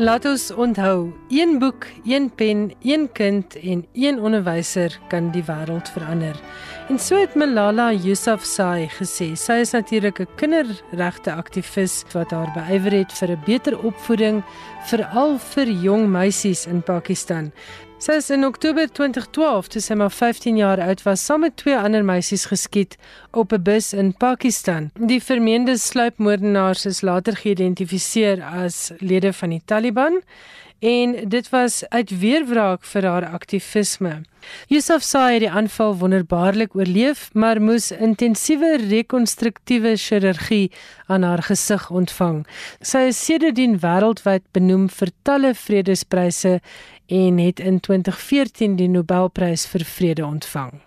Laat ons onthou, een boek, een pen, een kind en een onderwyser kan die wêreld verander. En so het Malala Yousafzai gesê. Sy is natuurlik 'n kinderregte aktivis wat haar beywer het vir 'n beter opvoeding veral vir jong meisies in Pakistan. Sy is in Oktober 2012, toe sy maar 15 jaar oud was, saam met twee ander meisies geskiet op 'n bus in Pakistan. Die vermeende sluipmoordenaars is later geïdentifiseer as lede van die Taliban en dit was uit weerwraak vir haar aktivisme. Yusuf Sai het die aanval wonderbaarlik oorleef, maar moes intensiewe rekonstruktiewe chirurgie aan haar gesig ontvang. Sy is sedertdien wêreldwyd benoem vir talle vredespryse en het in 2014 die Nobelprys vir vrede ontvang.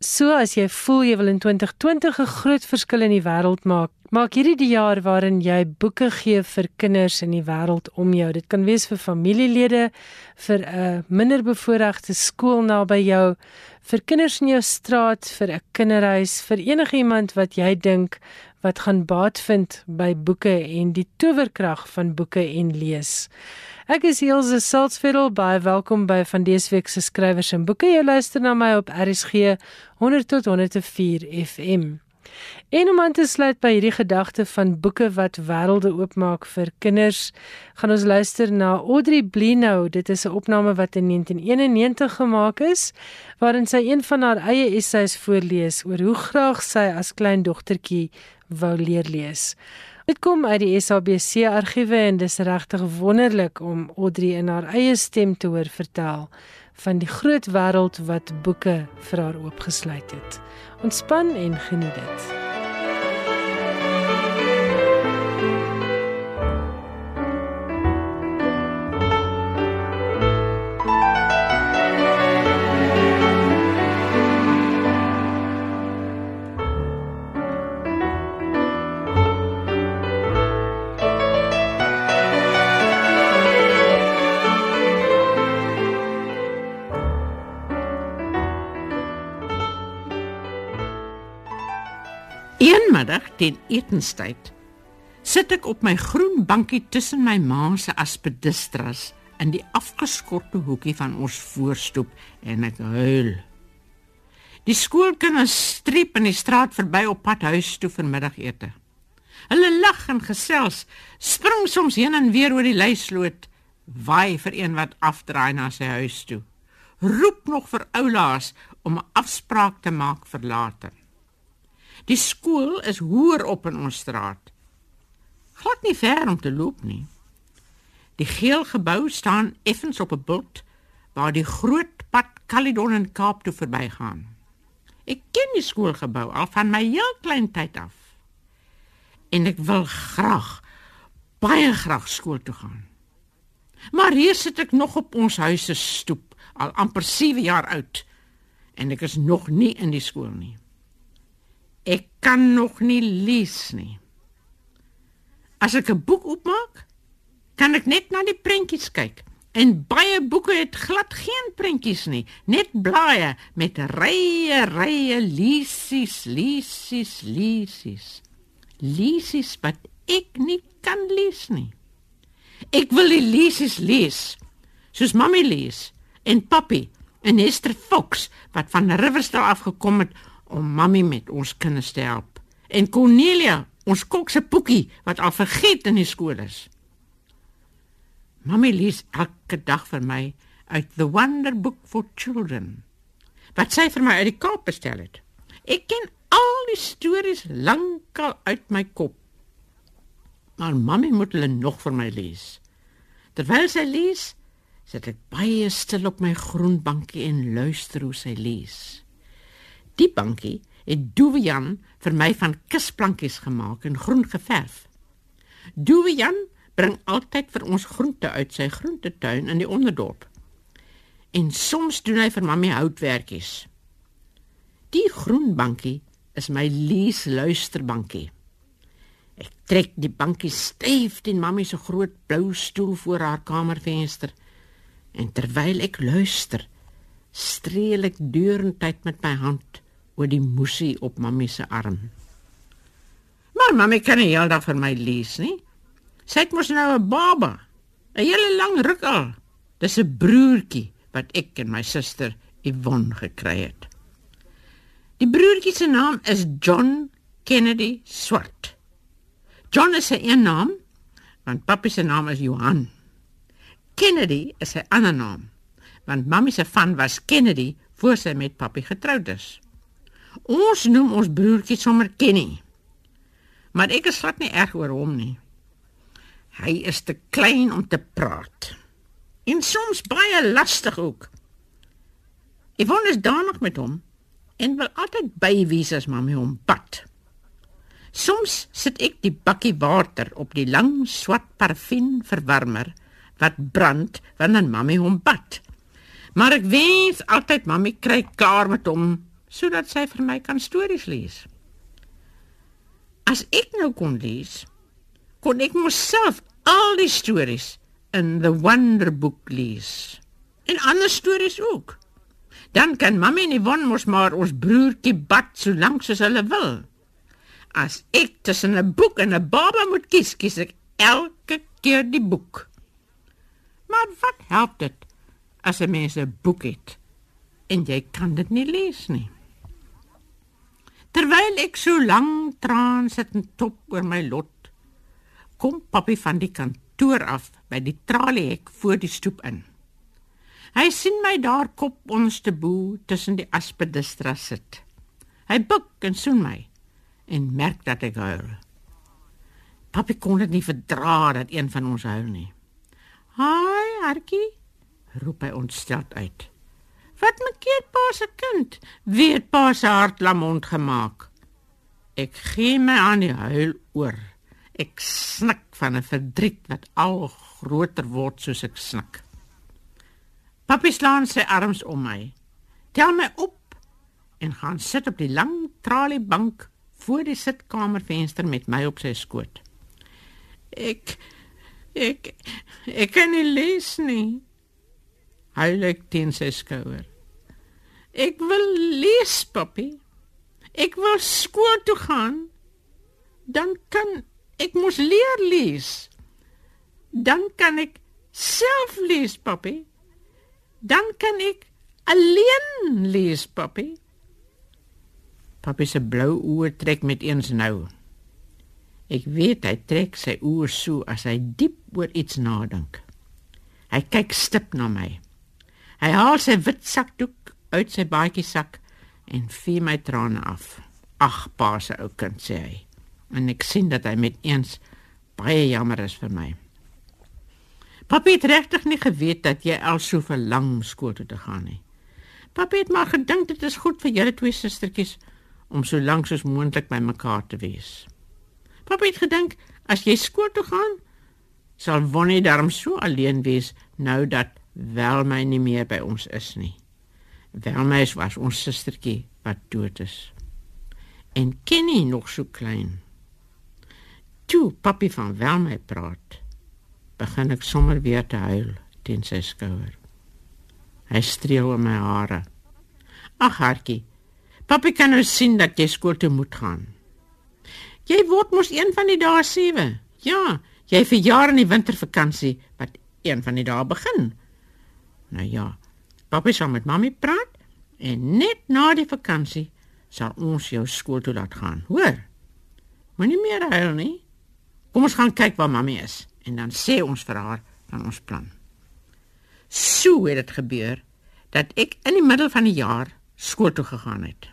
So as jy voel jy wil in 2020 'n groot verskil in die wêreld maak, maak hierdie die jaar waarin jy boeke gee vir kinders in die wêreld om jou. Dit kan wees vir familielede, vir 'n minderbevoorregte skool naby jou, vir kinders in jou straat, vir 'n kinderhuis, vir enige iemand wat jy dink wat gaan baat vind by boeke en die towerkrag van boeke en lees. Ek is Elsje Salzveld by welkom by van dese week se skrywers en boeke. Jy luister na my op RSG 100 tot 104 FM. En om aan te sluit by hierdie gedagte van boeke wat wêrelde oopmaak vir kinders, gaan ons luister na Audrey Blino. Dit is 'n opname wat in 1991 gemaak is, waarin sy een van haar eie essays voorlees oor hoe graag sy as klein dogtertjie wou leer lees. Dit kom uit die SABC argiewe en dis regtig wonderlik om Audrey in haar eie stem te hoor vertel van die groot wêreld wat boeke vir haar oopgesluit het. Ontspan en geniet dit. Middag teen etenstyd sit ek op my groen bankie tussen my ma se aspidistras in die afgeskorte hoekie van ons voorstoep en ek huil. Die skoolkinders streep in die straat verby op pad huis toe vir middagete. Hulle lag en gesels, spring soms heen en weer oor die leisloot, waai vir een wat afdraai na sy huis toe. Roep nog vir oulaas om 'n afspraak te maak vir later. Die skool is hoër op in ons straat. Glad nie ver om te loop nie. Die geel gebou staan effens op 'n bult waar die groot pad Caledon en Kaap toe verbygaan. Ek ken die skoolgebou al van my heel klein tyd af. En ek wil graag baie graag skool toe gaan. Maar hier sit ek nog op ons huis se stoep, al amper 7 jaar oud en ek is nog nie in die skool nie. Kan nog nie lees nie. As ek 'n boek oopmaak, kan ek net na die prentjies kyk. En baie boeke het glad geen prentjies nie, net blaaie met rye rye lisies, lisies, lisies. Lisies wat ek nie kan lees nie. Ek wil die lisies lees, soos mammy lees en papi en Esther Fox wat van Riversdale afgekom het om mammy met ons kinders te help. En Cornelia, ons kok se poekie wat al vergeet in die skool is. Mammy lees elke dag vir my uit The Wonder Book for Children. Wat sy vir my uit die Kaap bestel het. Ek ken al die stories lankal uit my kop. Maar mammy moet hulle nog vir my lees. Terwyl sy lees, sit ek baie stil op my groen bankie en luister hoe sy lees. Die bankie het Duwian vir my van kusplankies gemaak en groen geverf. Duwian bring altyd vir ons groente uit sy groentetuin in die onderdorp. En soms doen hy vir mammie houtwerkies. Die groen bankie is my lees luisterbankie. Ek trek die bankie styf teen mammie se groot blou stoel voor haar kamervenster en terwyl ek luister, streel ek deurentyd met my hand oor die moesie op mammie se arm. Maar mammie kan nie heeldag vir my lees nie. Sy het mos nou 'n baba. 'n hele lang ruk al. Dis 'n broertjie wat ek en my suster Yvonne gekry het. Die broertjie se naam is John Kennedy Swart. John is sy een naam, want papi se naam is Johan. Kennedy is sy ander naam, want mamma se van was Kennedy voor sy met papi getroud is. Ons noem ons broertjie sommer Kenny. Maar ek is glad nie erg oor hom nie. Hy is te klein om te praat. En soms baie lastig ook. Yvonne is danig met hom en wil altyd by wees as mamma hom bad. Soms sit ek die bakkie water op die lang swart parafin verwarmer wat brand wanneer mamma hom bad. Maar ek wens altyd mamma kry klaar met hom sodat sy vir my kan stories lees. As ek nou kon lees, kon ek myself al die stories in the Wonder Book lees. En ander stories ook. Dan kan mamma en Yvonne mos maar ons broertjie bad so lank soos hulle wil. As ek tussen 'n boek en 'n baba moet kies, kies ek elke keer die boek. Maar wat help dit as 'n mens 'n boek het en jy kan dit nie lees nie? Terwyl ek so lank traan sit en top oor my lot, kom papi van die kantoor af by die traliehek voor die stoep in. Hy sien my daar kop onderste bo tussen die aspidistras sit. Hy buig en soen my en merk dat ek huil. Papi kon dit nie verdra dat een van ons huil nie. "Haai, Hartjie," roep hy ontsteld uit. "Wat maak jy, pa se kind? Wie het pa se hart lamond gemaak?" Ek gee my aan die huil oor. Ek snik van 'n verdriet wat al groter word soos ek snik. Papi slaan sy arms om my. Tel my op en gaan sit op die lang traliebank voor die sitkamervenster met my op sy skoot. Ek ek ek kan nie lees nie. Hy lê teen sy skouer. Ek wil lees, papi. Ek wil skool toe gaan. Dan kan ek mos leer lees. Dan kan ek self lees, papi. Dan kan ek alleen lees, papi. Papi se blou oë trek met eens nou. Ek weet hy trek sy oë so as hy diep oor iets nadink. Hy kyk stip na my. Hy haal sy wit sakdoek uit sy baadjie sak en vee my trane af. Ag, pa se ou kind sê hy. En ek sien dat hy met eens baie jammer is vir my. Papi het regtig nie geweet dat jy al so verlang om skool toe te gaan nie. Papi het maar gedink dit is goed vir julle twee sustertjies om so lank soos moontlik by mekaar te wees. Papa het gedink as jy skool toe gaan, sal Wonnie darm so alleen wees nou dat wel my nie meer by ons is nie. My was ons sustertjie wat dood is. En Kenny nog so klein. Toe papi van wel my praat, begin ek sommer weer te huil teen sy skouer. Hy streel oor my hare. Ag hartjie, Papi kan nou sien dat jy skool toe moet gaan. Jy word mos een van die dae 7. Ja, jy vir jaar in die wintervakansie wat een van die dae begin. Nou ja, papi sal met mami praat en net na die vakansie sal ons jou skool toe laat gaan. Hoor? Moenie meer huil nie. Kom ons gaan kyk waar mami is en dan sê ons vir haar van ons plan. So het dit gebeur dat ek in die middel van die jaar skool toe gegaan het.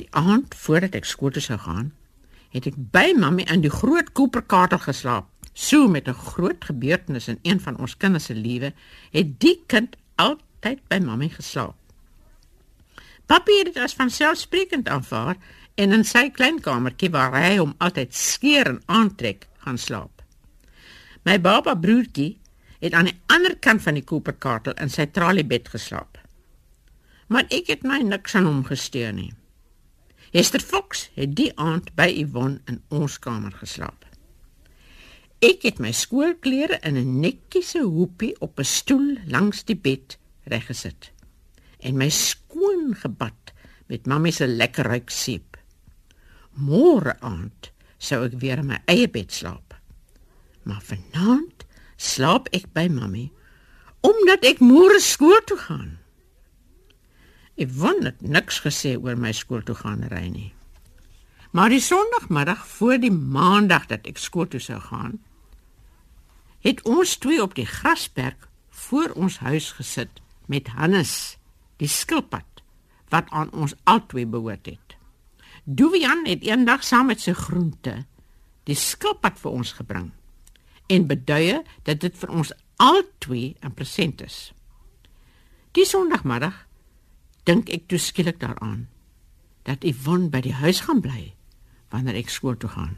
Die aand voordat ek skool toe sou gaan, het ek by mamma in die groot koperkater geslaap. So met 'n groot gebeurtenis in een van ons kinders se lewe, het die kind altyd by mamma geslaap. Papi het dit as vanselfsprekend aanvaar en in sy klein kamertjie waar hy hom altyd skeer en aantrek, gaan slaap. My baba broertjie het aan die ander kant van die koperkater in sy traliebed geslaap. Maar ek het my niks aan hom gesteer nie. Esther Fox het die aand by Yvonne in ons kamer geslaap. Ek het my skoolklere in 'n netjiese hoopie op 'n stoel langs die bed reggesit en my skoon gebad met mamma se lekker ruik seep. Môre aand sou ek weer in my eie bed slaap. Maar vanaand slaap ek by mammie omdat ek môre skool toe gaan. Ek wonder niks gesê oor my skool toe gaan ry nie. Maar die Sondagmiddag voor die Maandag dat ek skool toe sou gaan, het ons twee op die grasperk voor ons huis gesit met Hannes, die skilpad wat aan ons albei behoort het. Duvian het eendag saam met sy groente die skilpad vir ons gebring en beduie dat dit vir ons albei 'n present is. Die Sondagmiddag dink ek toe skielik daaraan dat Yvonne by die huis gaan bly wanneer ek skool toe gaan.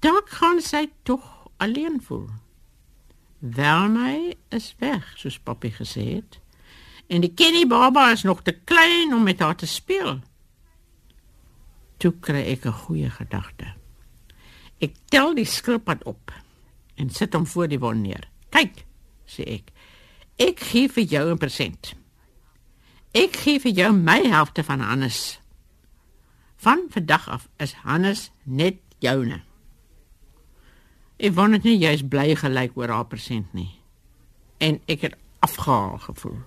Dalk gaan sy tog alleen voel. Welmy is weg, soos papi gesê het. En die Kenny baba is nog te klein om met haar te speel. Toe kry ek 'n goeie gedagte. Ek tel die skilpad op en sit hom voor die wond neer. Kyk, sê ek. Ek gee vir jou 'n present. Ek gee vir jou my helfte van Hannes. Van vandag af is Hannes net joune. Wou net nie jy's bly gelyk oor haar present nie. En ek het afgehaal gevoel.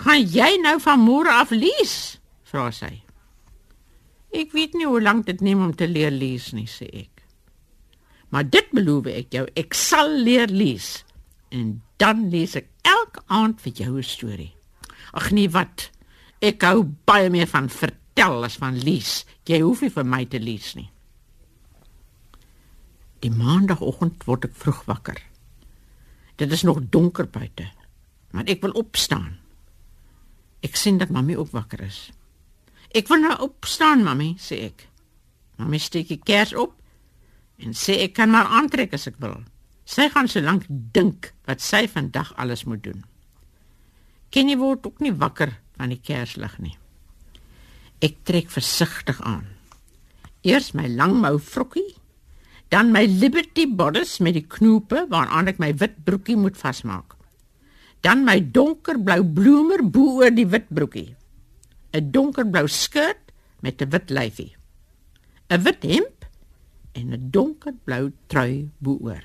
Gaan jy nou van môre af lees? vra sy. Ek weet nie hoe lank dit neem om te leer lees nie, sê ek. Maar dit beloof ek jou, ek sal leer lees. En dan lees ek elke aand vir jou 'n storie. Ag nee, wat? Ek hou baie meer van vertel as van lees. Jy hoef nie vir my te lees nie. Die maandagooggend word ek vroeg wakker. Dit is nog donker buite, maar ek wil opstaan. Ek sien dat mami ook wakker is. Ek wil nou opstaan, mami, sê ek. Mami steek die kers op en sê ek kan maar aantrek as ek wil. Sy gaan so lank dink wat sy vandag alles moet doen. Kenny word ook nie wakker van die kerslig nie. Ek trek versigtig aan. Eers my langmou vrokkie dan my Liberty bodice met die knope waaraan ek my wit broekie moet vasmaak. Dan my donkerblou bloemer bo oor die wit broekie. 'n Donkerblou skirt met 'n wit lyfie. 'n Wit hemp en 'n donkerblou trui bo oor.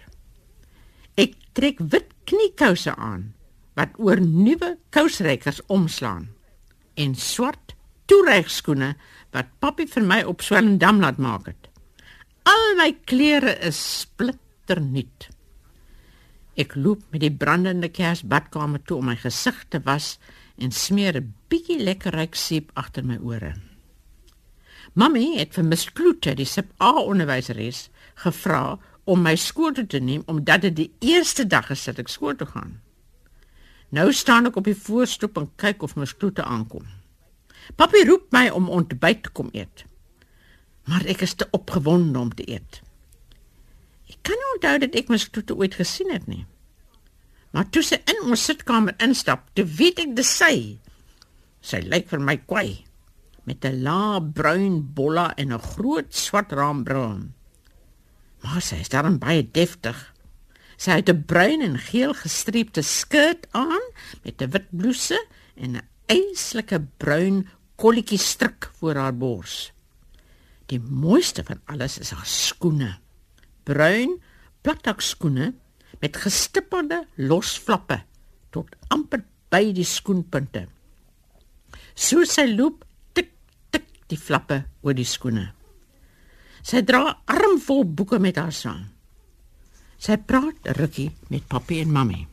Ek trek wit kniekouse aan wat oor nuwe kousrekkers omslaan en swart toeregskoene wat papi vir my op Swellendam laat maak het. Al my klere is splinternuut. Ek loop met die brandende kers badkamer toe om my gesig te was en smeer 'n bietjie lekker ryk seep agter my ore. Mamy het vir Miss Kloete, die sep A onderwyseres, gevra om my skool toe te neem omdat dit die eerste dag is dat ek skool toe gaan. Nou staan ek op die voorstoep en kyk of Miss Kloete aankom. Papi roep my om ontbyt te kom eet maar ek is te opgewonde om te eet. Ek kan nie onthou dat ek mens toe ooit gesien het nie. Maar toe sy in ons sitkamer instap, toe weet ek dis sy. Sy lyk vir my kwai met 'n lae bruin bolla en 'n groot swart raambril. Maar sy is daarin baie deftig. Sy het 'n bruin en geel gestreepte skirt aan met 'n wit blouse en 'n eislike bruin kolletjie stryk voor haar bors. Die mooiste van alles is haar skoene. Bruin platdak skoene met gestippelde losflappe tot amper by die skoenpunte. So sy loop tik tik die flappe oor die skoene. Sy dra armvol boeke met haar saam. Sy praat rukkie met papi en mammy.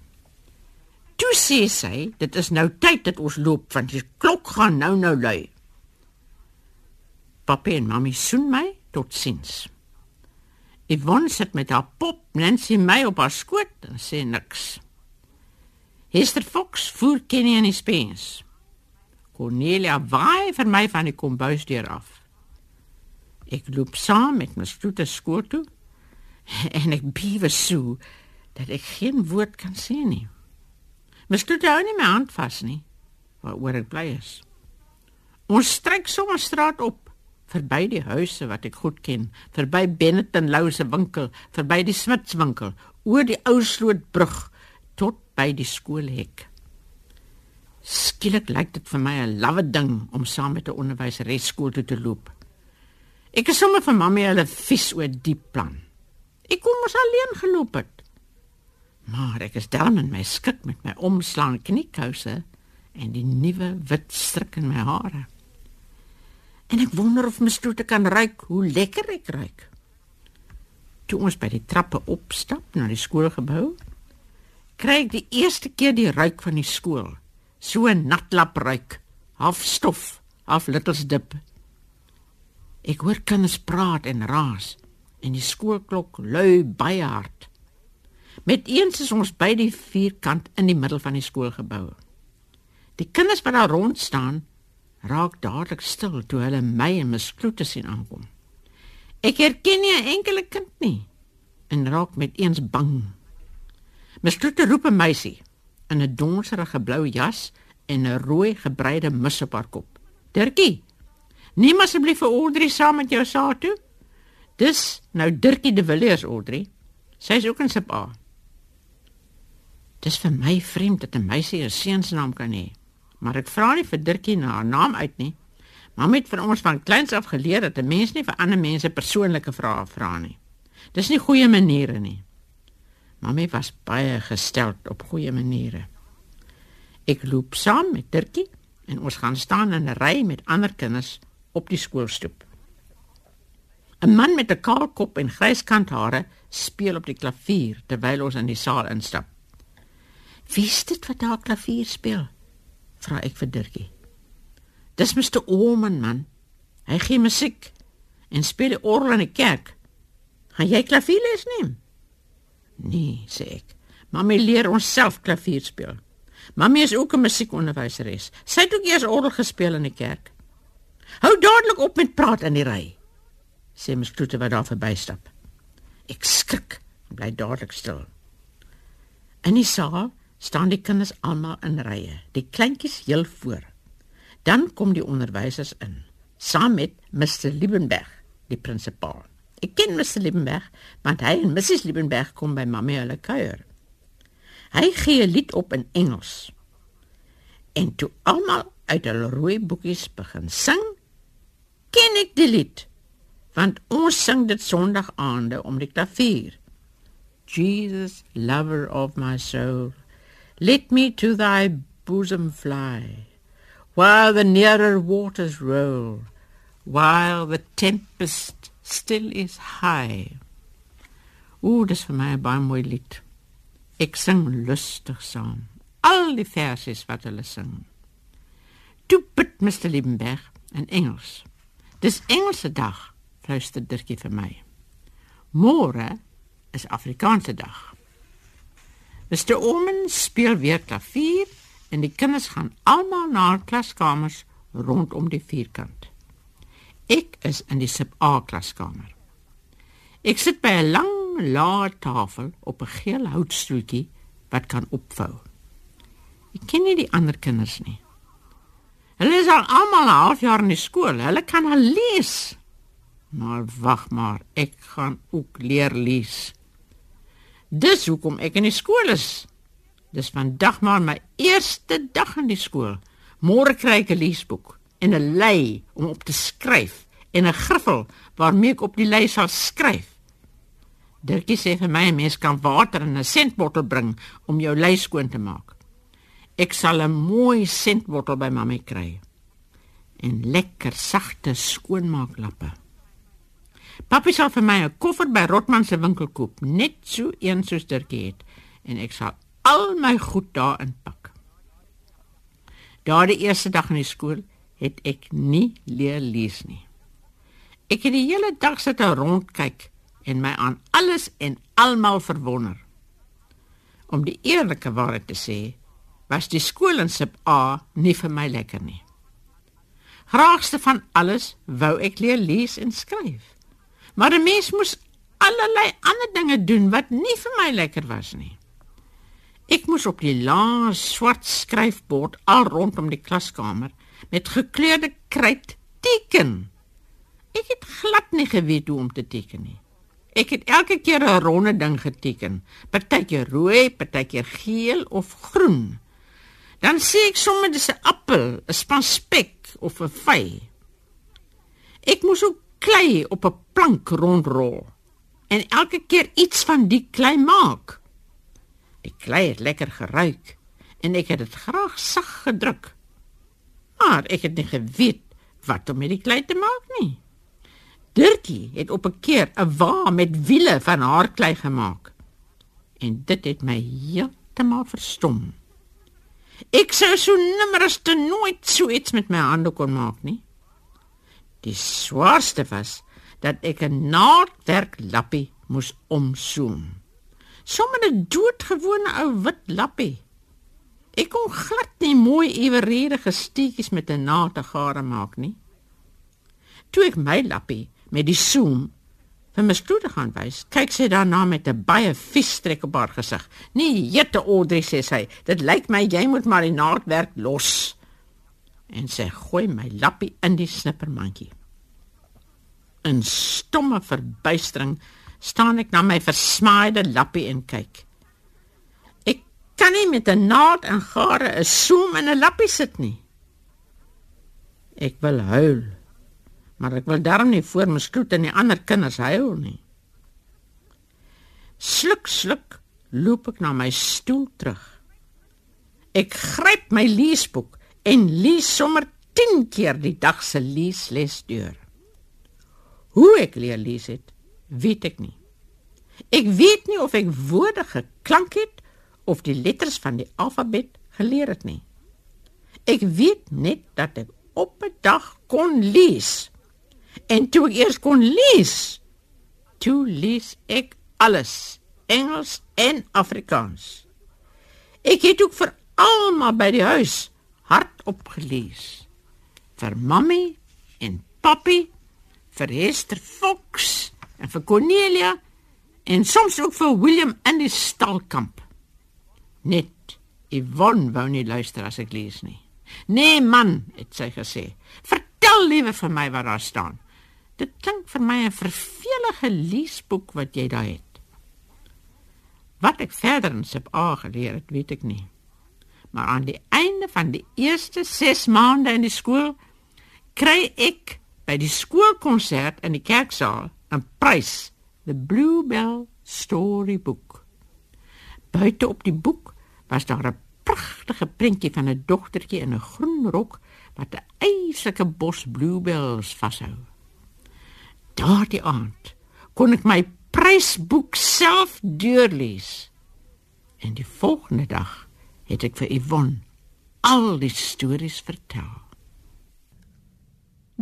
Toe sê sy, dit is nou tyd dat ons loop want die klok gaan nou nou lui. Papi en mami soen my tot sins. Yvonne sit met haar pop Nancy my op haar skoot en sê niks. Hester Fox voer Kenny in die spens. Cornelia waai vir my van die kombuisdeur af. Ek loop saam met my stoete skoot toe en ek bewe so dat ek geen woord kan sê nie. My stoete hou nie my hand vas nie. Waaroor ek bly is. Ons stryk sommer straat op verby die huise wat ek goed ken, verby Benetton Lou se winkel, verby die Smits winkel, oor die ou slootbrug tot by die skoolhek. Skielik lyk dit vir my 'n lawwe ding om saam met 'n onderwyseres skool toe te loop. Ek is sommer vir mammie hulle vies oor die plan. Ek kom mos alleen geloop het. Maar ek is darm in my skik met my omslaan kniekouse en die nuwe wit stryk in my hare. En ek wonder of my stoete kan ruik hoe lekker ek ruik. Toe ons by die trappe opstap na die skoolgebou, kry ek die eerste keer die ruik van die skool. So 'n natlap ruik, half stof, half littles dip. Ek hoor kinders praat en raas en die skoolklok lui baie hard. Met eens is ons by die vierkant in die middel van die skoolgebou. Die kinders wat daar rond staan, raak dadelik stil toe hulle my en my skroete sien aankom. Ek herken nie 'n enkele kind nie en raak met eens bang. My skroete roep 'n meisie in 'n donkerige blou jas en 'n rooi gebreide mis op haar kop. Dirkie, neem asseblief vir Audrey saam met jou saak toe. Dis nou Dirkie de Villiers Audrey. Sy is ook in Sip A. Dis vir my vreemd dat 'n meisie 'n seunsnaam kan hê maar ek vra nie vir Dirkie na haar naam uit nie. Mamma het vir ons van kleins af geleer dat 'n mens nie vir ander mense persoonlike vrae vra nie. Dis nie goeie maniere nie. Mamma was baie gestel op goeie maniere. Ek loop saam met Dirkie en ons gaan staan in 'n ry met ander kinders op die skoolstoep. 'n Man met 'n kaal kop en grys kanthare speel op die klavier terwyl ons in die saal instap. Wie is dit wat daar klavier speel? Vra ek vir Dirkie. Dis Mr. Oman man. Hy gee musiek en speel orgel in die kerk. Gaan jy klavier les neem? Nee, sê ek. Mamy leer ons self klavier speel. Mamy is ook 'n musiekonderwyseres. Sy het ook eers orgel gespeel in die kerk. Hou dadelik op met praat in die ry. Sê my skroete wat daar verbystap. Ek skrik en bly dadelik stil. In die saal staan die kinders almal in rye, die kleintjies heel voor. Dan kom die onderwysers in, saam met Mr Liebenberg, die prinsipaal. Ek ken Mr Liebenberg, want hy en Mrs Liebenberg kom by mamma hulle kuier. Hy gee 'n lied op in Engels. En toe almal uit hulle rooi boekies begin sing, ken ek die lied, want ons sing dit Sondag aande om die klavier. Jesus, lover of my soul, Let me to thy bosom fly, while the nearer waters roll, while the tempest still is high. O, dis vir my 'n baie mooi lied. Ek sing lustig saam. Al die versies wat hulle sing. Toe bid Mr. Liebenberg in Engels. Dis Engelse dag, fluister Dirkie vir my. Môre is Afrikaanse dag. Mr. Omen speel weer klavier en die kinders gaan almal na hul klaskamers rondom die vierkant. Ek is in die sub A klaskamer. Ek sit by 'n lang lae tafel op 'n geel houtstoeltjie wat kan opvou. Ek ken nie die ander kinders nie. Hulle is al almal 'n halfjaar in die skool. Hulle kan al lees. Maar wag maar, ek gaan ook leer lees. Dis hoekom ek in die skool is. Dis vandag maar my eerste dag in die skool. Môre kry ek 'n leesboek en 'n lei om op te skryf en 'n griffel waarmee ek op die lei sal skryf. Dirkie sê vir my 'n mens kan water in 'n sentbottel bring om jou lei skoon te maak. Ek sal 'n mooi sentbottel by mamma kry. En lekker sagte skoonmaaklappe. Papi sal vir my 'n koffer by Rotman se winkel koop, net so een soos Dirkie het, en ek sal al my goed daarin pak. Daardie eerste dag in die skool het ek nie leer lees nie. Ek het die hele dag sit en rondkyk en my aan alles en almal verwonder. Om die eerlike waarheid te sê, was die skool in Sip A nie vir my lekker nie. Graagste van alles wou ek leer lees en skryf. Maar 'n mens moes allerlei ander dinge doen wat nie vir my lekker was nie. Ek moes op die lang swart skryfbord al rondom die klaskamer met gekleurde kruit teken. Ek het glad nie geweet hoe om te teken nie. Ek het elke keer 'n ronde ding geteken, partykeer rooi, partykeer geel of groen. Dan sê ek sommer dis 'n appel, 'n span spek of 'n vy. Ek moes ook klei op 'n plank rondrol en elke keer iets van die klei maak. klei het lekker geruik en ek het dit graag sag gedruk. Maar ek het nie geweet wat om met die klei te maak nie. Dirkie het op 'n keer 'n wa met wiele van haar klei gemaak. En dit het my heeltemal verstom. Ek sou so nimmer as te nooit so iets met my hande kon maak nie. Die swaarste was dat ek 'n naaldwerk lappie moes omsoem. Sommige doodgewone ou wit lappie. Ek kon glad nie mooi eweredige steekies met 'n naald te gare maak nie. Toe ek my lappie met die soem vir my stoete gaan wys, kyk sy daarna met 'n baie vies trek op haar gesig. "Nee, jette Audrey," sê sy, "dit lyk my jy moet maar die naaldwerk los." En sy gooi my lappie in die snippermandjie. In stomme verbuistering staan ek na my versmaaide lappie en kyk. Ek kan nie met 'n naald en gare 'n soem in 'n lappie sit nie. Ek wil huil. Maar ek wil darm nie voor my skroet en die ander kinders huil nie. Sluk sluk loop ek na my stoel terug. Ek gryp my leesboek en lees sommer 10 keer die dag se leesles deur. Hoe ek leer lees het, weet ek nie. Ek weet nie of ek woorde geklank het of die letters van die alfabet geleer het nie. Ek weet net dat ek op 'n dag kon lees. En toe ek eers kon lees, toe lees ek alles, Engels en Afrikaans. Ek het ook vir almal by die huis hardop gelees. Vir mammie en papi, vir Hester Fox en vir Cornelia en soms ook vir William in die stalkamp. Net Yvonne wou nie luister as ek lees nie. Nee man, het sy gesê. Vertel liewe vir my wat daar staan. Dit klink vir my 'n vervelige leesboek wat jy daar het. Wat ek verder in Sep A geleer het, weet ek nie. Maar aan die einde van die eerste 6 maande in die skool kry ek by die skoolkonsert in die kerksaal 'n prys The Bluebell Storybook. Buite op die boek was daar 'n pragtige prentjie van 'n dogtertjie in 'n groen rok wat 'n eislike bos bluebells vashou. Daardie aand kon ek my prysboek self deurlees. En die volgende dag het ek vir Yvonne al die stories vertel.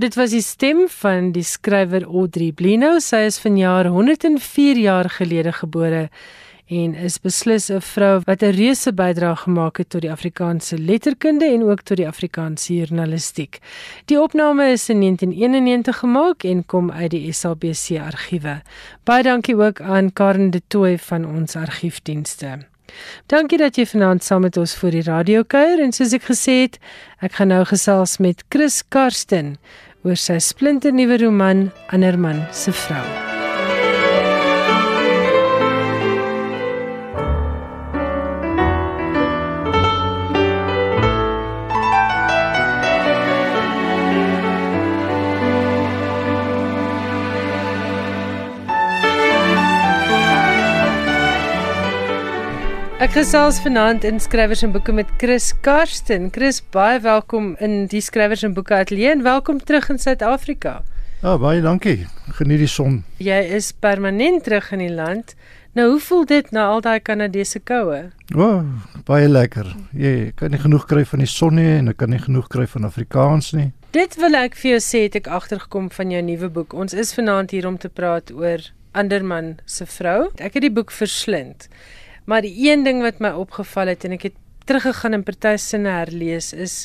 Dit was die stem van die skrywer Audrey Blino. Sy is vanjaar 104 jaar gelede gebore en is beslis 'n vrou wat 'n reuse bydrae gemaak het tot die Afrikaanse letterkunde en ook tot die Afrikaanse journalistiek. Die opname is in 1991 gemaak en kom uit die SABC argiewe. Baie dankie ook aan Karen de Tooy van ons argiefdienste. Dankie dat jy vanaand saam met ons vir die radio kuier en soos ek gesê het, ek gaan nou gesels met Chris Karsten oor sy splinternuwe roman Anderman se vrou. Ek gesels vanaand in skrywers en boeke met Chris Karsten. Chris, baie welkom in die skrywers en boeke ateljee en welkom terug in Suid-Afrika. Ja, baie dankie. Geniet die son. Jy is permanent terug in die land. Nou, hoe voel dit na al daai Kanadese koue? O, oh, baie lekker. Jy kan nie genoeg kry van die son nie en ek kan nie genoeg kry van Afrikaans nie. Dit wil ek vir jou sê, het ek agtergekom van jou nuwe boek. Ons is vanaand hier om te praat oor Anderman se vrou. Ek het die boek verslind. Maar die een ding wat my opgeval het en ek het teruggegaan en party sinne herlees is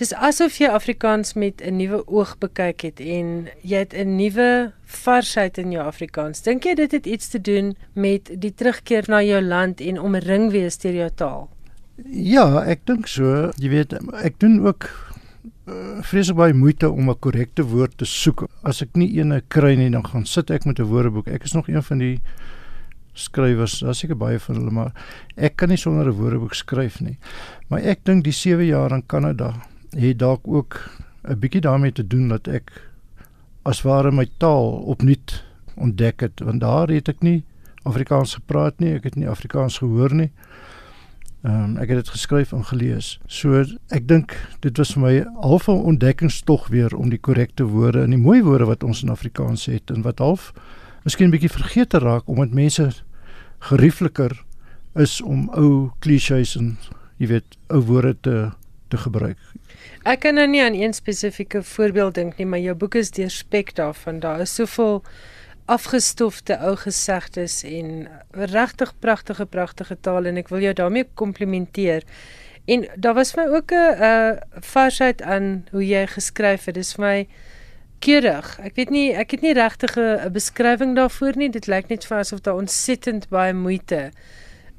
dis asof jy Afrikaans met 'n nuwe oog bekyk het en jy het 'n nuwe varsheid in jou Afrikaans. Dink jy dit het iets te doen met die terugkeer na jou land en omring wees deur jou taal? Ja, ek dink so. Jy weet, ek doen ook uh, vreeslik baie moeite om 'n korrekte woord te soek. As ek nie eene kry nie, dan gaan sit ek met 'n woordeboek. Ek is nog een van die skrywers, daar's seker baie van hulle, maar ek kan nie sonder 'n woordeboek skryf nie. Maar ek dink die 7 jaar in Kanada het dalk ook 'n bietjie daarmee te doen dat ek as ware my taal opnuut ontdek het, want daar het ek nie Afrikaans gepraat nie, ek het nie Afrikaans gehoor nie. Ehm um, ek het dit geskryf en gelees. So ek dink dit was vir my half 'n ontdekkingstog weer om die korrekte woorde en die mooi woorde wat ons in Afrikaans het en wat half miskien 'n bietjie vergeet te raak omdat mense geriefliker is om ou klisjées en jy weet ou woorde te te gebruik. Ek kan nou nie aan een spesifieke voorbeeld dink nie, maar jou boek is deurspek daarvan. Daar is soveel afgestofte ou gesegdes en regtig pragtige pragtige taal en ek wil jou daarmee komplimenteer. En daar was vir my ook 'n uh varsheid aan hoe jy geskryf het. Dis vir my keurig. Ek weet nie ek het nie regtig 'n beskrywing daarvoor nie. Dit lyk net vir asof daar ontsettend baie moeite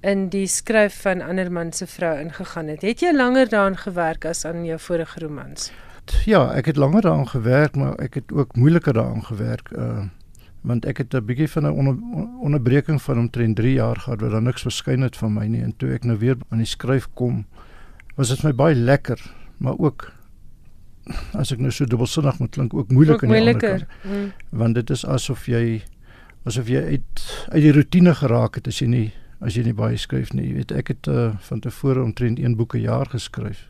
in die skryf van ander man se vrou ingegaan het. Het jy langer daaraan gewerk as aan jou vorige romans? Ja, ek het langer daaraan gewerk, maar ek het ook moeiliker daaraan gewerk. Uh want ek het 'n bietjie van 'n onder, onderbreking van omtrent 3 jaar gehad waar daar niks verskyn het van my nie en toe ek nou weer aan die skryf kom was dit my baie lekker maar ook as ek nou so dubbelsinnig moet klink ook moeilik aan die ander kant. Hmm. want dit is asof jy asof jy uit uit die rotine geraak het as jy nie as jy nie baie skryf nie. Jy weet ek het uh, van tevore omtrent een boek per jaar geskryf.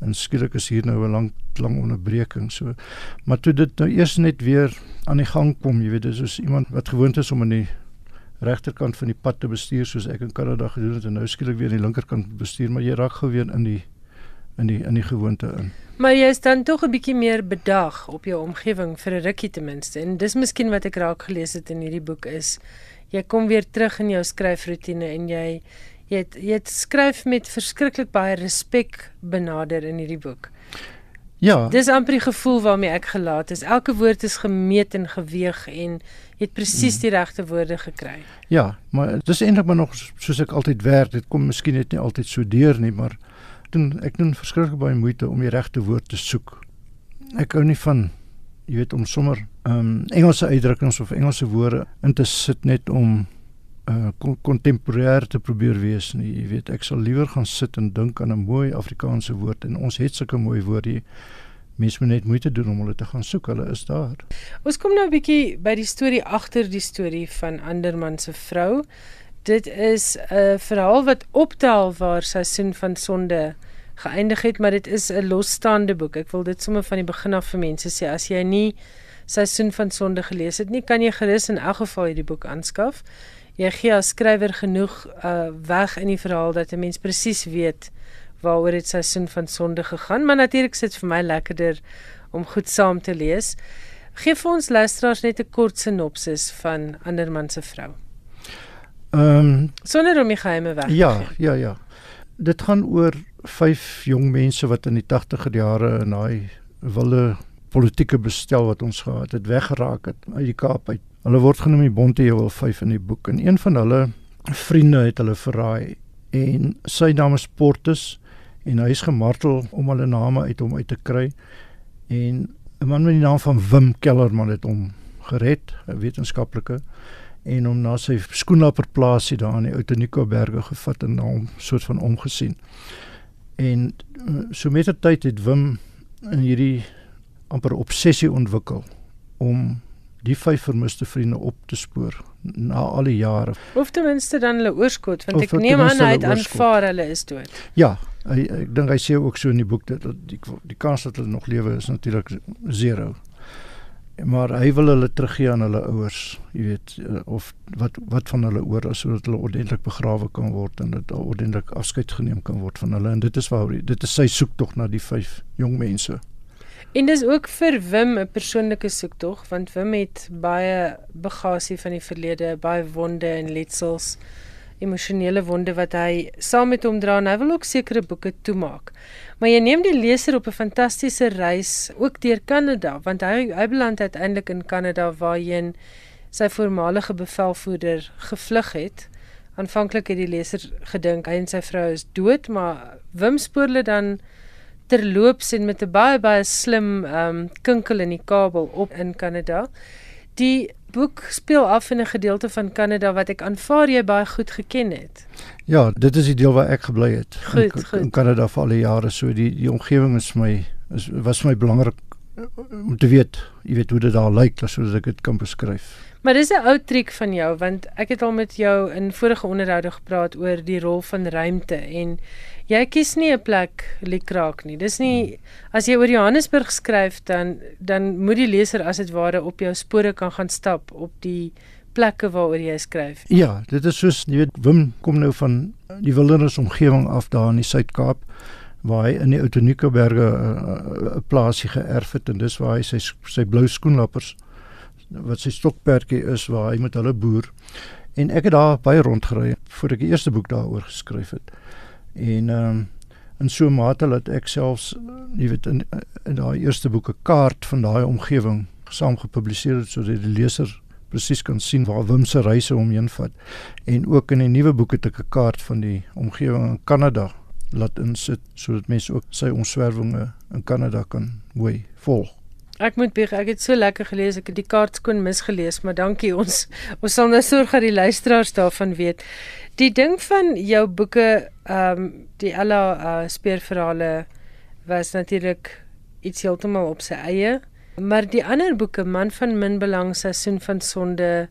En skielik is hier nou 'n lang lang onderbreking so. Maar toe dit nou eers net weer aan die gang kom jy weet dis soos iemand wat gewoond is om aan die regterkant van die pad te bestuur soos ek in Kanada gedoen het en nou skielik weer aan die linkerkant bestuur maar jy raak gou weer in die in die in die gewoonte in maar jy is dan tog 'n bietjie meer bedag op jou omgewing vir 'n rukkie ten minste en dis miskien wat ek raak gelees het in hierdie boek is jy kom weer terug in jou skryfroetine en jy jy het, jy het skryf met verskriklik baie respek benader in hierdie boek. Ja. Dis amper die gevoel waarmee ek gelaat is. Elke woord is gemeet en geweeg en jy het presies mm. die regte woorde gekry. Ja, maar dis eintlik maar nog soos ek altyd werk. Dit kom miskien net nie altyd so deur nie, maar doen ek doen verskriklik baie moeite om die regte woord te soek. Ek hou nie van jy weet om sommer ehm um, Engelse uitdrukkings of Engelse woorde in te sit net om kontemporêr uh, te probeer wees nie. Jy weet, ek sal liewer gaan sit en dink aan 'n mooi Afrikaanse woord en ons het sulke mooi woorde. Mens moet net moeite doen om hulle te gaan soek. Hulle is daar. Ons kom nou 'n bietjie by die storie agter die storie van Anderman se vrou. Dit is 'n verhaal wat optel waar seisoen van sonde geëindig het, maar dit is 'n losstaande boek. Ek wil dit sommer van die begin af vir mense sê as jy nie seisoen van sonde gelees het nie, kan jy gerus in elk geval hierdie boek aanskaf jy gee as skrywer genoeg uh weg in die verhaal dat 'n mens presies weet waaroor dit seisoen van sonde gegaan, maar natuurlik sit vir my lekkerder om goed saam te lees. Geef vir ons luisteraars net 'n kort sinopsis van Anderman se vrou. Ehm um, sonder om die geheime weg. Ja, ja, ja. Dit gaan oor vyf jong mense wat in die 80er jare in daai wilde politieke bestel wat ons gehad het weggeraak het uit die Kaap uit. Hulle word genoem die Bonteheuwel 5 in die boek. En een van hulle vriende het hulle verraai. En sy naam is Portus en hy is gemartel om hulle name uit hom uit te kry. En 'n man met die naam van Wim Kellerman het hom gered, 'n wetenskaplike en hom na sy skoenlapperplaasie daar in die Outenico berge gevat en hom soort van omgesien. En eh, so met die tyd het Wim in hierdie amper obsessie ontwikkel om die vyf vermiste vriende op te spoor na al die jare. Of ten minste dan hulle oorskot want of ek neem aan hy het aanvaar hulle is dood. Ja, hy, ek dink hy sê ook so in die boek dat die die kans dat hulle nog lewe is natuurlik zero. Maar hy wil hulle teruggee aan hulle ouers, jy weet, eh, of wat wat van hulle oor is sodat hulle ordentlik begrawe kan word en dit ordentlik afskeid geneem kan word van hulle en dit is waar dit is sy soek tog na die vyf jong mense. En dis ook vir Wim 'n persoonlike soektog want Wim het baie bagasie van die verlede, baie wonde en letsels, emosionele wonde wat hy saam met hom dra en hy wil ook sekere boeke toemaak. Maar jy neem die leser op 'n fantastiese reis ook deur Kanada want hy hy beland uiteindelik in Kanada waarheen sy voormalige bevelvoerder gevlug het. Aanvanklik het die leser gedink hy en sy vrou is dood, maar Wim spoor hulle dan terloops en met 'n baie baie slim ehm um, kinkel in die kabel op in Kanada. Die boek speel af in 'n gedeelte van Kanada wat ek aanvaar jy baie goed geken het. Ja, dit is die deel waar ek gebly het. Goed, in, goed. in Kanada vir al die jare so die die omgewing is my is was my belangrik eh, om te weet, jy weet hoe dit daar lyk, sodat ek dit kan beskryf. Maar dis 'n ou triek van jou want ek het al met jou in vorige onderhoude gepraat oor die rol van ruimte en jy kies nie 'n plek liekraak nie. Dis nie as jy oor Johannesburg skryf dan dan moet die leser as dit ware op jou spore kan gaan stap op die plekke waaroor jy skryf. Ja, dit is soos jy weet Wim kom nou van die wildernis omgewing af daar in die Suid-Kaap waar hy in die Outeniqua berge 'n uh, plaasie geërf het en dis waar hy sy sy blou skoenlappers wat sy stokperdjie is waar hy met hulle boer. En ek het daar baie rondgery voor ek die eerste boek daaroor geskryf het. En ehm um, in so 'n mate dat ek selfs jy weet in in daai eerste boek 'n kaart van daai omgewing saam gepubliseer het sodat die leser presies kan sien waar Wim se reise omheen vat. En ook in die nuwe boek het ek 'n kaart van die omgewing in Kanada laat insit sodat mense ook sy omswervinge in Kanada kan mooi volg. Ek moet bieg, ek het so lekker gelees, ek het die kaart skoon misgelees, maar dankie ons. Ons sal nou sorg dat die luisteraars daarvan weet. Die ding van jou boeke, ehm um, die Ella uh, speurverhale was natuurlik iets heeltemal op sy eie, maar die ander boeke, Man van min belang, Seisoen van sonde,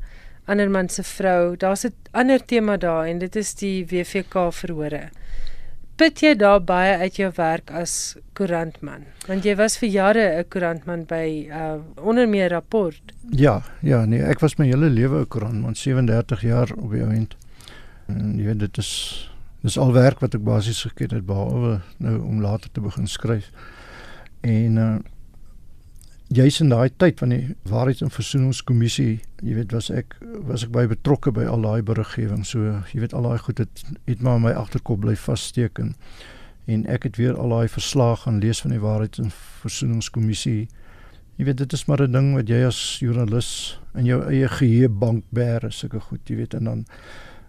Ander man se vrou, daar's 'n ander tema daar en dit is die WVK verhore put jy daar baie uit jou werk as koerantman? Want jy was vir jare 'n koerantman by uh onder meer rapport. Ja, ja, nee, ek was my hele lewe 'n koerantman, 37 jaar op die oomblik. En jy weet dit is dis al werk wat ek basies geken het behalwe nou om later te begin skryf. En uh juis in daai tyd van die waarheids- en versoeningskommissie, jy weet, was ek was ek baie betrokke by al daai beriggewing. So, jy weet, al daai goed het het maar my agterkop bly vassteek en en ek het weer al daai verslae gaan lees van die waarheids- en versoeningskommissie. Jy weet, dit is maar 'n ding wat jy as joernalis in jou eie geheue bank bær, sulke goed, jy weet, en dan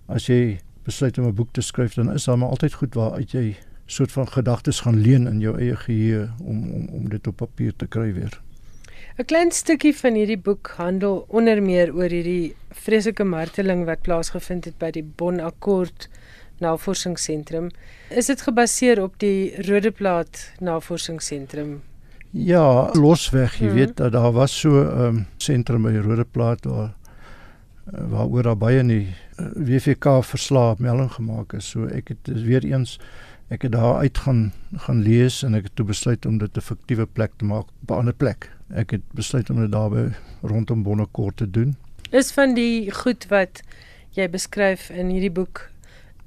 as jy besluit om 'n boek te skryf, dan is daar maar altyd goed waaruit jy soort van gedagtes gaan leen in jou eie geheue om om om dit op papier te kry weer. 'n Klein stukkie van hierdie boek handel onder meer oor hierdie vreeslike marteling wat plaasgevind het by die Bon Akkoord Navorsingsentrum. Is dit gebaseer op die Rodeplaat Navorsingsentrum? Ja, losweg, jy hmm. weet dat daar was so 'n um, sentrum by Rodeplaat waar uh, waaroor daar baie in die eh, WVK verslae melding gemaak is. So ek het weer eens ek het daar uit gaan gaan lees en ek het toe besluit om dit 'n fiktiewe plek te maak op 'n ander plek ek het besluit om dit daarby rondom Bonnekort te doen. Is van die goed wat jy beskryf in hierdie boek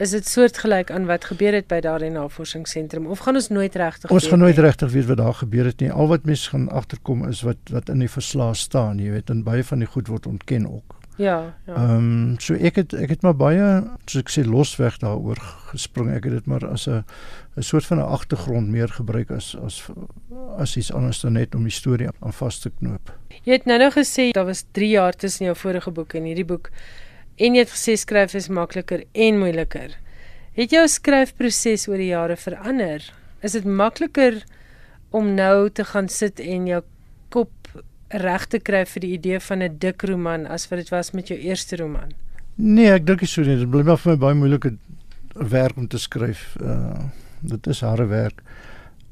is dit soortgelyk aan wat gebeur het by daardie navorsingsentrum of gaan ons nooit regtig Ons gaan nooit regtig weet wat daar gebeur het nie. Al wat mense gaan agterkom is wat wat in die verslae staan, jy weet, en baie van die goed word ontken ook. Ja, ja. Ehm um, so ek het ek het maar baie soos ek sê losweg daaroor gespring. Ek het dit maar as 'n 'n soort van 'n agtergrond meer gebruik as as as iets anders dan net om die storie aan vas te knoop. Jy het nou nou gesê daar was 3 jaar tussen jou vorige boek en hierdie boek en jy het gesê skryf is makliker en moeiliker. Het jou skryfproses oor die jare verander? Is dit makliker om nou te gaan sit en jou kop reg te kry vir die idee van 'n dik roman as wat dit was met jou eerste roman? Nee, ek dink nie so nie. Dit bly maar vir my baie moeilike werk om te skryf. Uh dit is harde werk.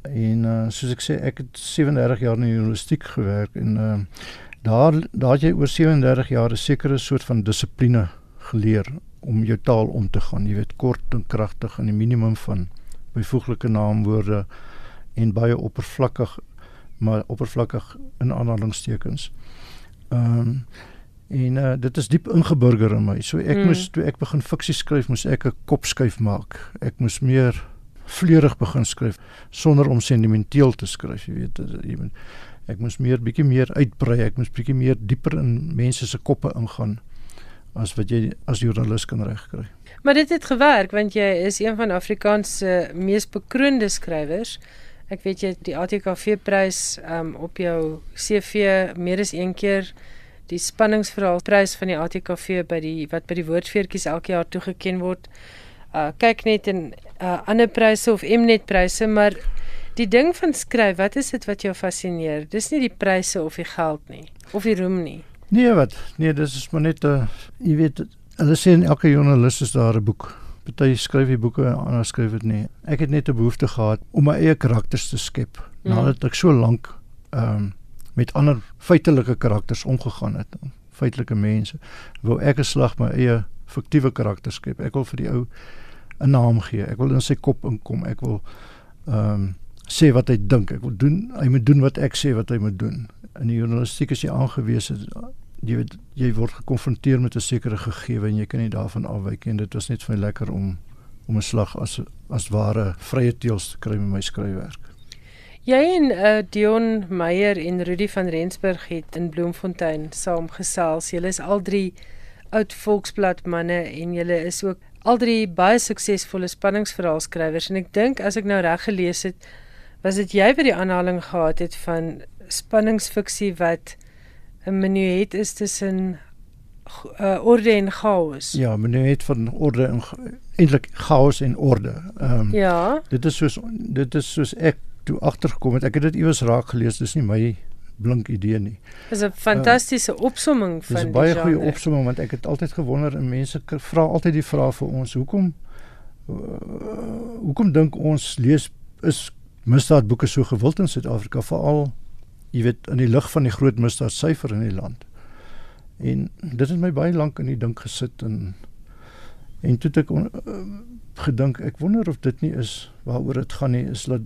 En uh soos ek sê, ek het 37 jaar in die journalistiek gewerk en uh daar daar jy oor 37 jaar 'n sekere soort van dissipline geleer om jou taal om te gaan. Jy weet kort en kragtig en die minimum van byvoeglike naamwoorde en baie oppervlakkig maar oppervlakkig in aanhalingstekens. Ehm um, en uh, dit is diep ingeburger in my. So ek hmm. moes toe ek begin fiksie skryf, moes ek 'n kop skuif maak. Ek moes meer vleurig begin skryf sonder om sentimenteel te skryf, jy weet, jy weet ek moes meer bietjie meer uitbrei, ek moes bietjie meer dieper in mense se koppe ingaan as wat jy as joernalis kan regkry. Maar dit het gewerk want jy is een van Afrikaans se mees bekroonde skrywers. Ek weet jy die ATKV prys um op jou CV meer as een keer die spanningsverhaal prys van die ATKV by die wat by die woordfeertjies elke jaar toegekend word. Uh kyk net in uh ander pryse of Mnet pryse, maar die ding van skryf, wat is dit wat jou fascineer? Dis nie die pryse of die geld nie of die roem nie. Nee, wat? Nee, dis is maar net 'n uh, jy weet, hulle sê in elke joernalis is daar 'n boek. Party skryf die boeke en ander skryf dit nie. Ek het net 'n behoefte gehad om my eie karakters te skep mm. nadat ek so lank ehm um, met ander feitelike karakters omgegaan het feitelike mense. Wou ek 'n slag my eie fiktiewe karakter skep. Ek wil vir die ou 'n naam gee. Ek wil in sy kop inkom. Ek wil ehm um, sê wat hy dink. Ek wil doen hy moet doen wat ek sê wat hy moet doen. In die journalistiek is jy aangewese jy weet jy word gekonfronteer met 'n sekere gegewe en jy kan nie daarvan afwyk en dit was net vir my lekker om om 'n slag as as ware vrye teels te kry met my skryfwerk. Jy en uh, Dion Meyer en Rudy van Rensburg het in Bloemfontein saamgesels. Julle is al drie oud Volksblad manne en julle is ook al drie baie suksesvolle spanningsverhaalskrywers en ek dink as ek nou reg gelees het, was dit jy wat die aanhaling gehad het van spanningsfiksie wat 'n menuet is tussen uh, orde en chaos. Ja, menuet van orde en eintlik chaos en orde. Ehm um, Ja. Dit is soos dit is soos ek toe agtergekom het. Ek het dit iewers raak gelees. Dis nie my blink idee nie. Dis 'n fantastiese uh, opsomming van die Dis 'n baie goeie opsomming want ek het altyd gewonder en mense vra altyd die vraag vir ons, hoekom uh, hoekom dink ons lees is misdaadboeke so gewild in Suid-Afrika veral jy weet in die lig van die groot misdaadsyfer in die land. En dit het my baie lank in die dink gesit en en toe ek on, uh, gedink ek wonder of dit nie is waaroor dit gaan nie is dat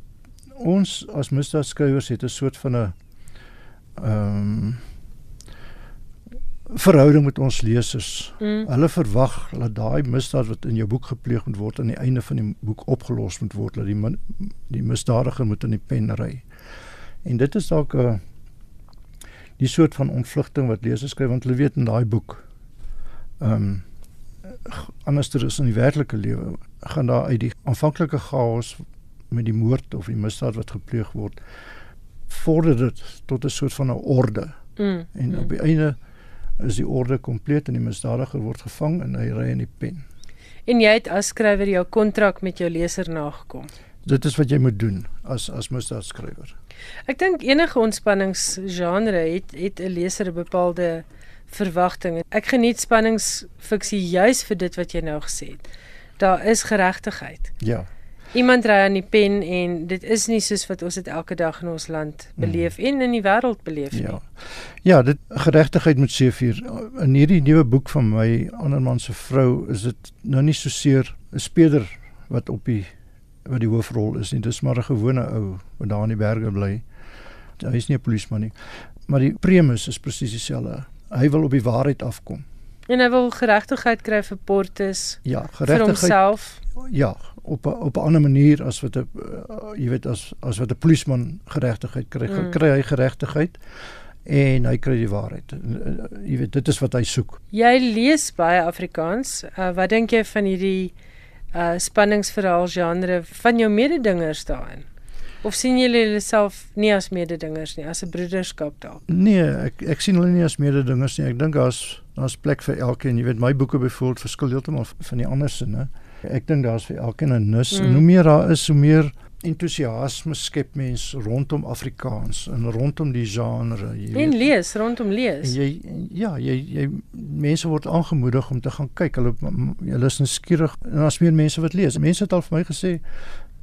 ons as misdaadskrywers het 'n soort van 'n ehm um, verhouding met ons lesers. Mm. Hulle verwag dat daai misdaad wat in jou boek gepleeg moet word aan die einde van die boek opgelos moet word, dat die die misdadiger moet in die pen ry. En dit is dalk 'n die soort van ontvlugting wat lesers skryf want hulle weet in daai boek ehm um, anderster is in die werklike lewe gaan daar uit die aanvanklike chaos met die moord of die misdaad wat gepleeg word vorder dit tot 'n soort van 'n orde. Mm, en mm. op die einde is die orde kompleet en die misdadiger word gevang en hy ry in die pen. En jy het as skrywer jou kontrak met jou leser nagekom. Dit is wat jy moet doen as as misdaadskrywer. Ek dink enige ontspanningsgenre het het 'n leser 'n bepaalde verwagting. Ek geniet spanningsfiksie juis vir dit wat jy nou gesê het. Daar is geregtigheid. Ja. Iemand ry aan die pen en dit is nie soos wat ons dit elke dag in ons land mm. beleef mm. en in die wêreld beleef nie. Ja. Ja, dit geregtigheid moet seëvier. In hierdie nuwe boek van my ander man se vrou is dit nou nie so seer 'n speeder wat op die wat die hoofrol is nie. Dis maar 'n gewone ou wat daar in die berge bly. Hy is nie 'n polisieman nie. Maar die premies is presies dieselfde. Hy wil op die waarheid afkom. En hy wil geregtigheid kry vir Portus. Ja, geregtigheid vir homself. Ja, op a, op 'n ander manier as wat 'n uh, jy weet as as wat 'n polisieman geregtigheid kry. Mm. Kry hy geregtigheid en hy kry die waarheid. Uh, jy weet dit is wat hy soek. Jy lees baie Afrikaans. Uh, wat dink jy van hierdie uh spanningsverhaal genre van jou mededingers daarin? Of sien julle julleself nie as mededingers nie, as 'n broederskap dalk? Nee, ek ek sien hulle nie as mededingers nie. Ek dink daar's daar's plek vir elkeen. Jy weet my boeke byvoorbeeld verskil heeltemal van die ander né? Ek dink daar's vir elkeen 'n nus. Mm. En hoe meer daar is, hoe meer entoesiasme skep mens rondom Afrikaans en rondom die genre. Jy weet. En lees, rondom lees. Jy ja, jy jy mense word aangemoedig om te gaan kyk. Hulle hulle is nuuskierig en daar's meer mense wat lees. Mense het al vir my gesê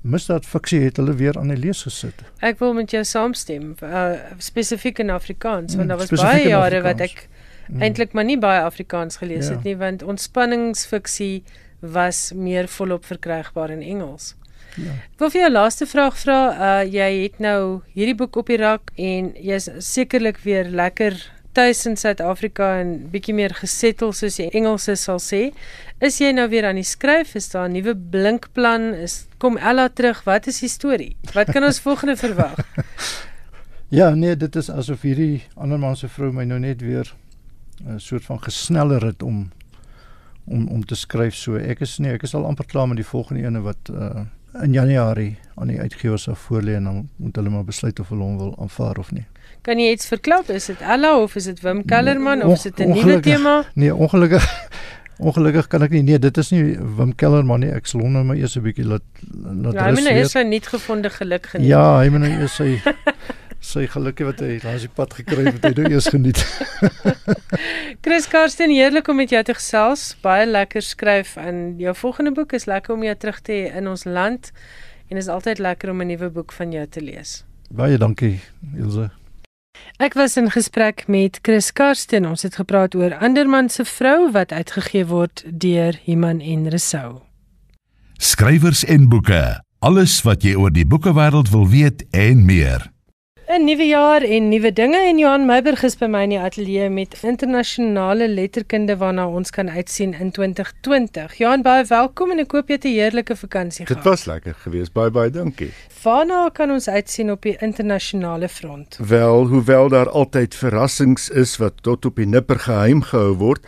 misdaad fiksie het hulle weer aan die lees gesit. Ek wil met jou saamstem, uh, spesifiek in Afrikaans, want mm, daar was baie jare wat ek mm. eintlik maar nie baie Afrikaans gelees ja. het nie, want ontspanningsfiksie was meer volop verkrygbaar in Engels. Ja. Wil vir jou laaste vraag vra. Uh jy het nou hierdie boek op die rak en jy's sekerlik weer lekker tuis in Suid-Afrika en bietjie meer gesettel soos die Engelse sal sê. Is jy nou weer aan die skryf? Is daar 'n nuwe blinkplan? Is kom Ella terug? Wat is die storie? Wat kan ons volgende verwag? ja, nee, dit is asof hierdie ander man se vrou my nou net weer 'n soort van gesneller het om om om te skryf so. Ek is nee, ek is al amper klaar met die volgende ene wat uh in Januarie aan die uitgewers af voorlê en dan moet hulle maar besluit of hulle hom wil aanvaar of nie. Kan jy iets verklap? Is dit Ella of is dit Wim Kellerman nee, of is dit 'n nuwe tema? Nee, ongelukkig ongelukkig kan ek nie. Nee, dit is nie Wim Kellerman nie. Ek sal hom nou maar eers 'n bietjie laat laat ja, rus. Ja, hy moet nou eers sy nuut gevonde geluk geniet. Ja, hy moet nou eers sy sy gelukkige wat hy langs die pad gekry het, hy nou eers geniet. Chris Karsten, heerlik om met jou te gesels. Baie lekker skryf en jou volgende boek is lekker om jou terug te hê in ons land en is altyd lekker om 'n nuwe boek van jou te lees. Baie dankie, Ilse. Ek was in gesprek met Chris Karsten. Ons het gepraat oor Anderman se vrou wat uitgegee word deur Iman en Resou. Skrywers en boeke. Alles wat jy oor die boekewêreld wil weet en meer. 'n Nuwe jaar en nuwe dinge en Johan Meiburg is by my in die ateljee met internasionale letterkunde waarna ons kan uitsien in 2020. Johan, baie welkom en ek hoop jy het 'n heerlike vakansie gehad. Dit was lekker geweest. Baie baie dankie. Waarna kan ons uitsien op die internasionale front? Wel, hoewel daar altyd verrassings is wat tot op die nipper geheim gehou word,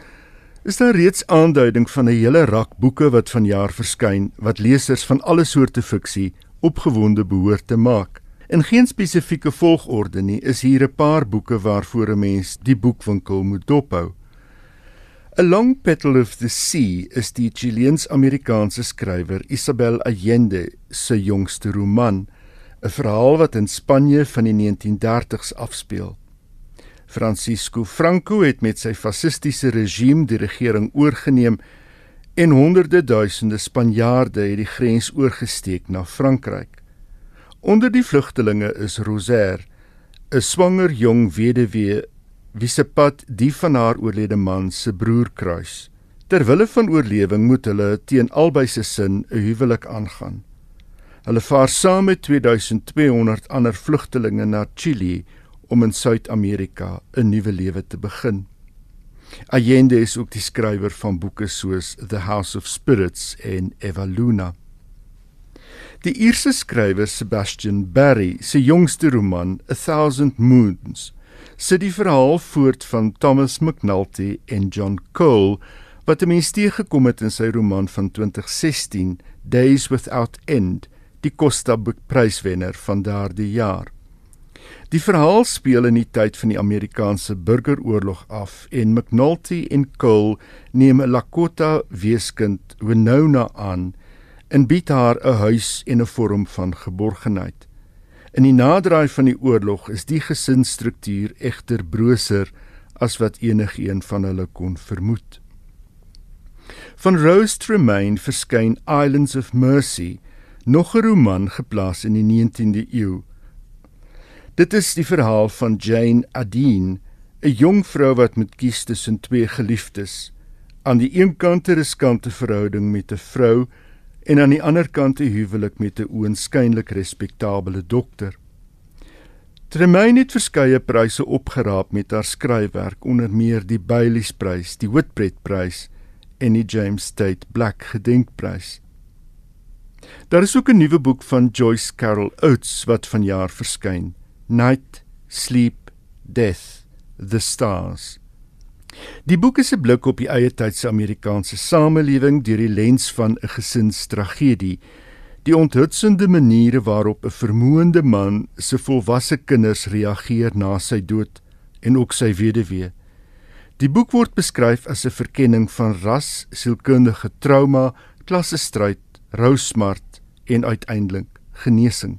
is daar reeds aanduiding van 'n hele rak boeke wat vanjaar verskyn wat lesers van alle soorte fiksie opgewonde behoort te maak. In geen spesifieke volgorde nie, is hier 'n paar boeke waarvoor 'n mens die boekwinkel moet dophou. A Long Petal of the Sea is die Chileens-Amerikaanse skrywer Isabel Allende se jongste roman, 'n verhaal wat in Spanje van die 1930s afspeel. Francisco Franco het met sy fasistiese regime die regering oorgeneem en honderde duisende Spanjaarde het die grens oorgesteek na Frankryk. Onder die vlugtelinge is Rosaire, 'n swanger jong weduwee wie se pad die van haar oorlede man se broer kruis. Terwille van oorlewing moet hulle teen albei se sin 'n huwelik aangaan. Hulle vaar saam met 2200 ander vlugtelinge na Chili om in Suid-Amerika 'n nuwe lewe te begin. Allende is ook die skrywer van boeke soos The House of Spirits en Eva Luna. Die Ierse skrywer Sebastian Barry se jongste roman, A Thousand Moons, sit die verhaal voort van Thomas McNulty en John Cole wat die mens teëgekom het in sy roman van 2016, Days Without End, die Costa Book Pryswenner van daardie jaar. Die verhaal speel in die tyd van die Amerikaanse Burgeroorlog af en McNulty en Cole neem 'n Lakota weeskind Winona aan en bied haar 'n huis en 'n vorm van geborgenheid. In die naderdraai van die oorlog is die gesinsstruktuur egter broser as wat enigiemand van hulle kon vermoed. Van Rose Tremaine verskyn Islands of Mercy, nog 'n roman geplaas in die 19de eeu Dit is die verhaal van Jane Adine, 'n jong vrou wat moet kies tussen twee geliefdes. Aan die een kant 'n riskante verhouding met 'n vrou en aan die ander kant 'n huwelik met 'n oënskynlik respekteerbare dokter. Tremaine het verskeie pryse opgeraap met haar skryfwerk, onder meer die Bailey's-prys, die Whitbread-prys en die James Tate Black Gedenkprys. Daar is ook 'n nuwe boek van Joyce Carol Oates wat vanjaar verskyn. Night, Sleep, Death, The Stars. Die boek is 'n blik op die eie tyd se Amerikaanse samelewing deur die lens van 'n gesinstragedie. Die onthutsende maniere waarop 'n vermoënde man se volwasse kinders reageer na sy dood en ook sy weduwee. Die boek word beskryf as 'n verkenning van ras, sielkundige trauma, klassestryd, rousmart en uiteindelik genesing.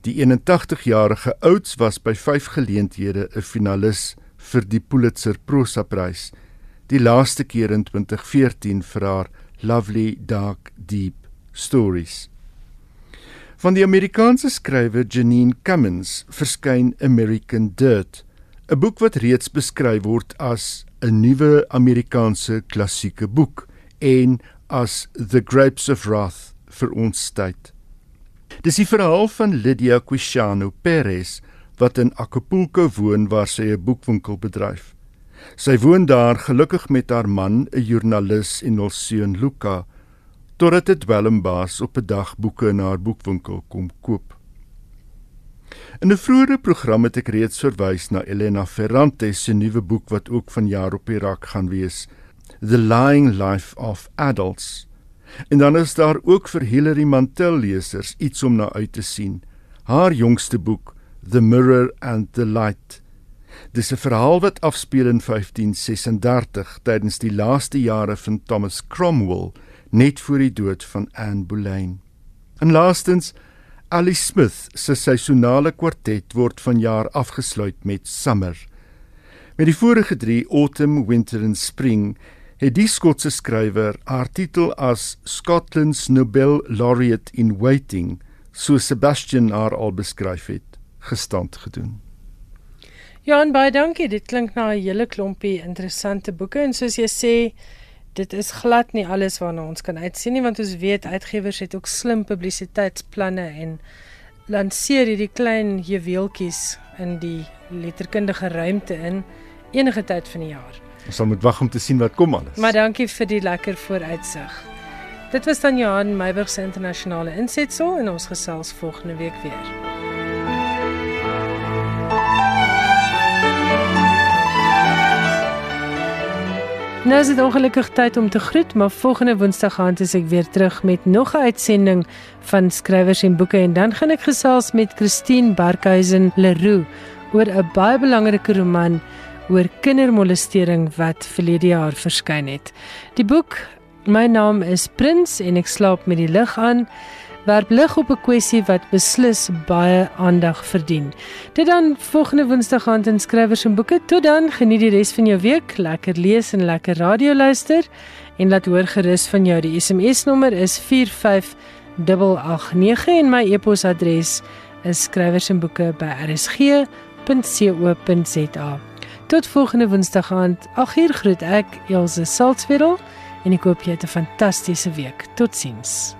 Die 81-jarige Oates was by 5 geleenthede 'n finalis vir die Pulitzer Prosa Prys, die laaste keer in 2014 vir haar Lovely Dark Deep Stories. Van die Amerikaanse skrywer Janine Cummins verskyn American Dirt, 'n boek wat reeds beskryf word as 'n nuwe Amerikaanse klassieke boek en as The Grapes of Wrath vir ons tyd. Dis die verhaal van Lydia Quishano Perez wat in Acapulco woon waar sy 'n boekwinkel bedryf. Sy woon daar gelukkig met haar man, 'n joernalis en hul seun Luca, totdat 'n dwelmbaas op 'n dag boeke in haar boekwinkel kom koop. In 'n vroeëre program het ek reeds verwys na Elena Ferrante se nuwe boek wat ook vanjaar op die rak gaan wees, The Lying Life of Adults. En dan is daar ook vir Hilary Mantel lesers iets om na uit te sien. Haar jongste boek, The Mirror and the Light. Dis 'n verhaal wat afspeel in 1536 tydens die laaste jare van Thomas Cromwell, net voor die dood van Anne Boleyn. En laastens, Alice Smith se seisonale kwartet word vanjaar afgesluit met Summer. Met die vorige 3, Autumn, Winter en Spring, het die Skotse skrywer haar titel as Scotland's Nobel Laureate in Waiting, so Sebastian haar al beskryf het, gestand gedoen. Ja, en baie dankie. Dit klink na 'n hele klompie interessante boeke en soos jy sê, dit is glad nie alles waarna ons kan uitsien nie want ons weet uitgewers het ook slim publisiteitsplanne en lanseer hierdie klein juweeltjies in die letterkundige ruimte in enige tyd van die jaar. Ons sal moet wag om te sien wat kom alles. Maar dankie vir die lekker vooruitsig. Dit was dan Johan Meiburg se internasionale insetsel en ons gesels volgende week weer. Nou is dit ongelukkig tyd om te groet, maar volgende Woensdag aand is ek weer terug met nog 'n uitsending van skrywers en boeke en dan gaan ek gesels met Christine Barkhuizen Leroux oor 'n baie belangrike roman oor kindermolestering wat verlede jaar verskyn het. Die boek My naam is Prins en ek slaap met die lig aan werp lig op 'n kwessie wat beslis baie aandag verdien. Dit dan volgende Woensdag aand in skrywers en boeke. Tot dan, geniet die res van jou week, lekker lees en lekker radio luister en laat hoor gerus van jou. Die SMS nommer is 45889 en my e-posadres is skrywers en boeke by rsg.co.za. Tot volgende Woensdag aand. Ag hier groet ek Elsje Salzwetel en ek hoop jy het 'n fantastiese week. Totsiens.